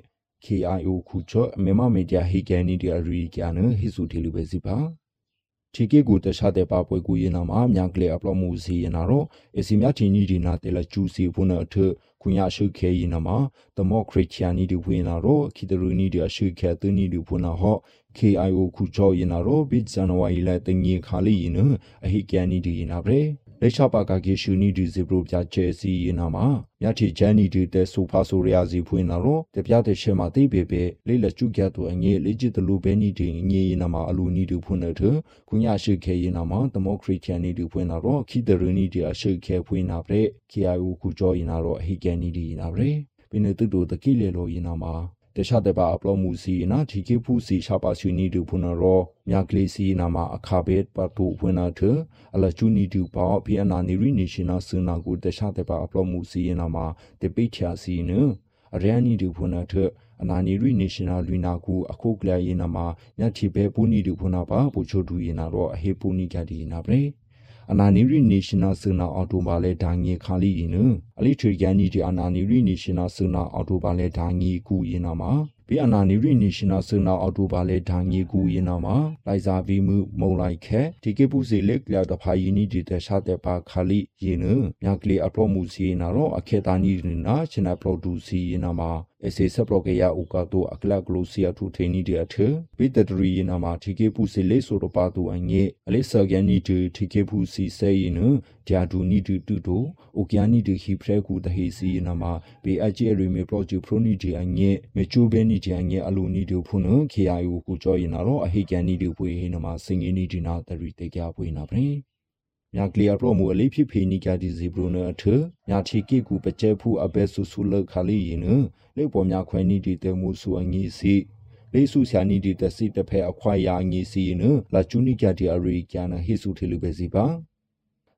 KIO ခုချောအမေမမေဒီယာဟီကန်နီတဲ့အရီကျန်ဟိစုတီလူပဲစီပါ ချီကေကိုတခြားတဲ့ပါပွဲကိုရင်နာမှာမြန်ကလေးအပလော့မှုစီရင်နာတော့အစီမြချင်းကြီးဒီနာတဲလကျူစီဖုန်အထခွန်ရရှိခဲရင်နာမှာဒမောခရစ်ယာနီဒီဝင်နာတော့ခိတရူနီဒီအရှိခဲတနီဒီဖုန်နာဟော့ KIO ခုချောရင်နာတော့ဘစ်ဇန်နဝါရီလတငီခါလီရင်အဟိကန်နီဒီရင်နာပဲ လက်ချပါကကေရှူနီဒီဇေဘရိုပြချဲစီရင်နာမှာမြတ်ချီချန်နီဒီတဲ့ဆိုဖာဆိုရယာစီဖွင့်လာတော့တပြတဲ့ရှေမှာတိပေပေလေးလက်ကျုကတ်တော့အငေလေးချစ်တလူပဲနီဒီငေရင်နာမှာအလူနီဒီဖွင့်တဲ့ခုညာရှိခဲရင်နာမှာဒမိုခရစ်ချန်နီဒီဖွင့်လာတော့ခီဒရနီဒီအရှိခဲဖွင့်နာပြဲ KIO ခုကြောရင်နာတော့အဟိကန်နီဒီရင်နာပြဲပင်နေတူတူတကိလေလို့ရင်နာမှာ တခြားတဲ့ပါအပလောမှုစီနာတီကေဖူစီရှာပါဆွေနီဒူဖုနာရောမြကလေးစီနာမှာအခါဘက်ပတ်ဖို့ဝင်နာထအလချူနီဒူပါဘီအနာနီရီနေရှင်နာစနာကိုတခြားတဲ့ပါအပလောမှုစီနာမှာတပိချာစီနအရန်နီဒူဖုနာထအနာနီရီနေရှင်နာလူနာကူအခုကလျာရင်နာမှာညတိဘဲပူနီဒူဖုနာပါပူချိုဒူရင်နာတော့အဟေပူနီကဒီနာပရေ အနာနီရီနေရှင်နာစနာအော်တိုဘာလဲဒိုင်ငေခါလီရင်နအလိထွေကန်ကြီးဒီအနာနီရီနေရှင်နာစနာအော်တိုဘာလဲဒိုင်ငေကူရင်နာမှာဘီအနာနီရီနေရှင်နာစနာအော်တိုဘာလဲဒိုင်ငေကူရင်နာမှာလိုက်စာဗီမှုမုံလိုက်ခဲဒီကေပူစီလက်လျာတဖာယီနီဒီတရှာတဲ့ပါခါလီရင်နမြကလီအပလောမှုစီနာတော့အခေတာနီနာရှင်နာပရိုဒူစီရင်နာမှာ ese saproke ya ukato akla glosia tu theni de athe bitadri ina ma thike pu se le so ro pa tu anye ale sagyan ni de thike pu si se yin dia du ni du tu do okyan ni de hi phre ku de hi si ina ma be a je ri me project pro ni de anye me chu be ni de anye alu ni de phu no khya yu ku jo yin na ro a hi kyan ni de phu hi na ma sing ni di na de ri te kya phu na bre မြကလီယာပရမူအလေးဖြစ်ဖေနီကဒီဇီဘရိုနအထမြချီကေကူပကျဲဖူအဘဲဆူဆူလခါလီရင်လေပေါ်မြခွဲနီဒီတဲမှုဆူအငီစီလေဆူဆာနီဒီတစီတဖဲအခွာယာအငီစီရင်လာချူနီကဒီအရီကျန်ဟေဆူထေလူပဲစီပါ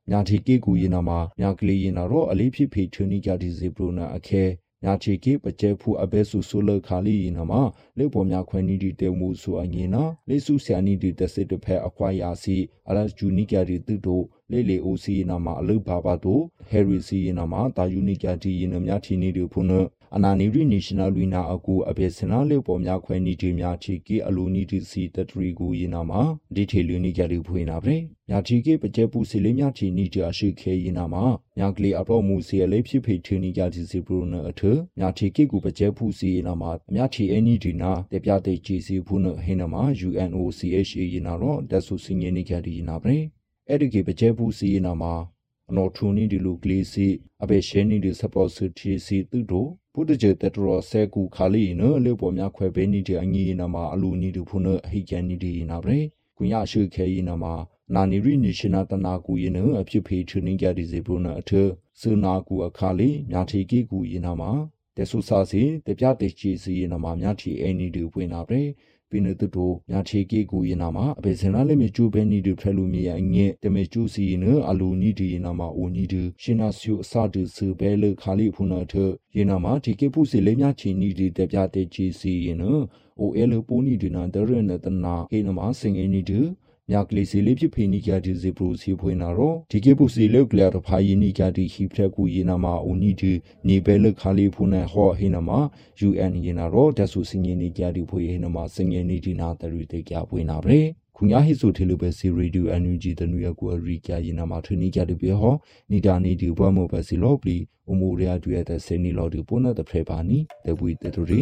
ညာချီကေကူရင်နာမှာမြကလီရင်နာတော့အလေးဖြစ်ဖေထနီကဒီဇီဘရိုနအခဲ ညာချေကေပကျဲဖူအဘဲဆူဆူလခါလီနမလေပေါ်များခွဲနီဒီတဲမှုဆူအငင်းနာလေဆူဆ ्या နီဒီတစစ်တဖဲအခွာယာစီအလတ်ဂျူနီကရီတူတိုလေလေအိုစီနာမအလုဘာဘာတိုဟယ်ရီစီနာမတာယူနီကတီယနမြချီနီဒီဖုန အနာနီရီနေရှင်နယ်လူနာအကူအဘေစနာလေပေါ်များခွဲနီဒီများချီကေအလူနီဒီစီတထရီကူယနာမဒီထေလူနီကရီဖွေနာဗျညာချီကေပကျဲပူစီလေးများချီနီဒီအရှိခဲယနာမညာကလေးအပေါ်မူစီလေးဖြစ်ဖေထီနီကတီစီပရိုနအထညာချီကေကူပကျဲပူစီယနာမမြချီအနီဒီနာတပြတဲ့ဂျီစီဖုနဟိနမ UNOCHA ယနာတော့ဒဆူစင်ယနီကရီယနာဗျအဲ့ဒီကေပကျဲပူစီယနာမအနော်ထူနီဒီလူကလေးစီအဘေရှဲနီဒီစပေါ်စတီစီတူတို့ ဘုဒ္ဓကျေတတရောဆဲကူခါလီနလေပေါ်များခွဲပေးနီတဲ့အငီနာမှာအလူနီတူဖုန်အဟိကန်နီဒီနာဗရေကွန်ရရှိခဲယနာမှာနာနီရီနီရှင်နာတနာကူယနအဖြစ်ဖေထင်းကြဒီစီဘုနာအထစနာကူအခါလီမြာထီကီကူယနာမှာတဆူစာစီတပြတဲ့ချီစီယနာမှာမြာထီအနီဒီပွင့်နာဗရေ ပင်းတူတိုညာချေကေကူယနာမှာအဘေစင်လာလေမီကျူဘဲနီဒူဖဲလူမီယငဲတမေကျူစီနအလူနီဒီနာမှာအိုနီဒူရှင်နာဆူအစဒူဆူဘဲလေခါလီဖုနာထယနာမှာဒီကေပုစီလေမြချီနီဒီတပြတဲ့ချီစီယနအိုအဲလပူနီဒီနာဒရနတနာဟေနမှာစင်အနီဒူ မြကလေးစီလေးဖြစ်ဖေနီကဒီဇီပရိုစီဖွင့်လာတော့ဒီကေပုစီလောက်ကလရဖာယီနီကဒီဟိဖရက်ကူယေနာမာအိုနီဒီနေဘဲလခါလီဖုန်ဟောဟိနာမာ UN ယေနာတော့ဒဆူစင်ယနီကဒီဖွေဟိနာမာစင်ယနီဒီနာတရီတေကြဖွင့်လာပဲခုညာဟိဆိုထေလိုပဲစီရေဒီယိုအန်ယူဂျီတနူရကူအရီကယေနာမာထနီကဒီပြေဟောနီတာနီဒီဘွားမောပဲစီလောပလီအမိုရီယာတူရတဲ့စနီလောဒီပုနာတဖရေပါနီတပွီတတူရီ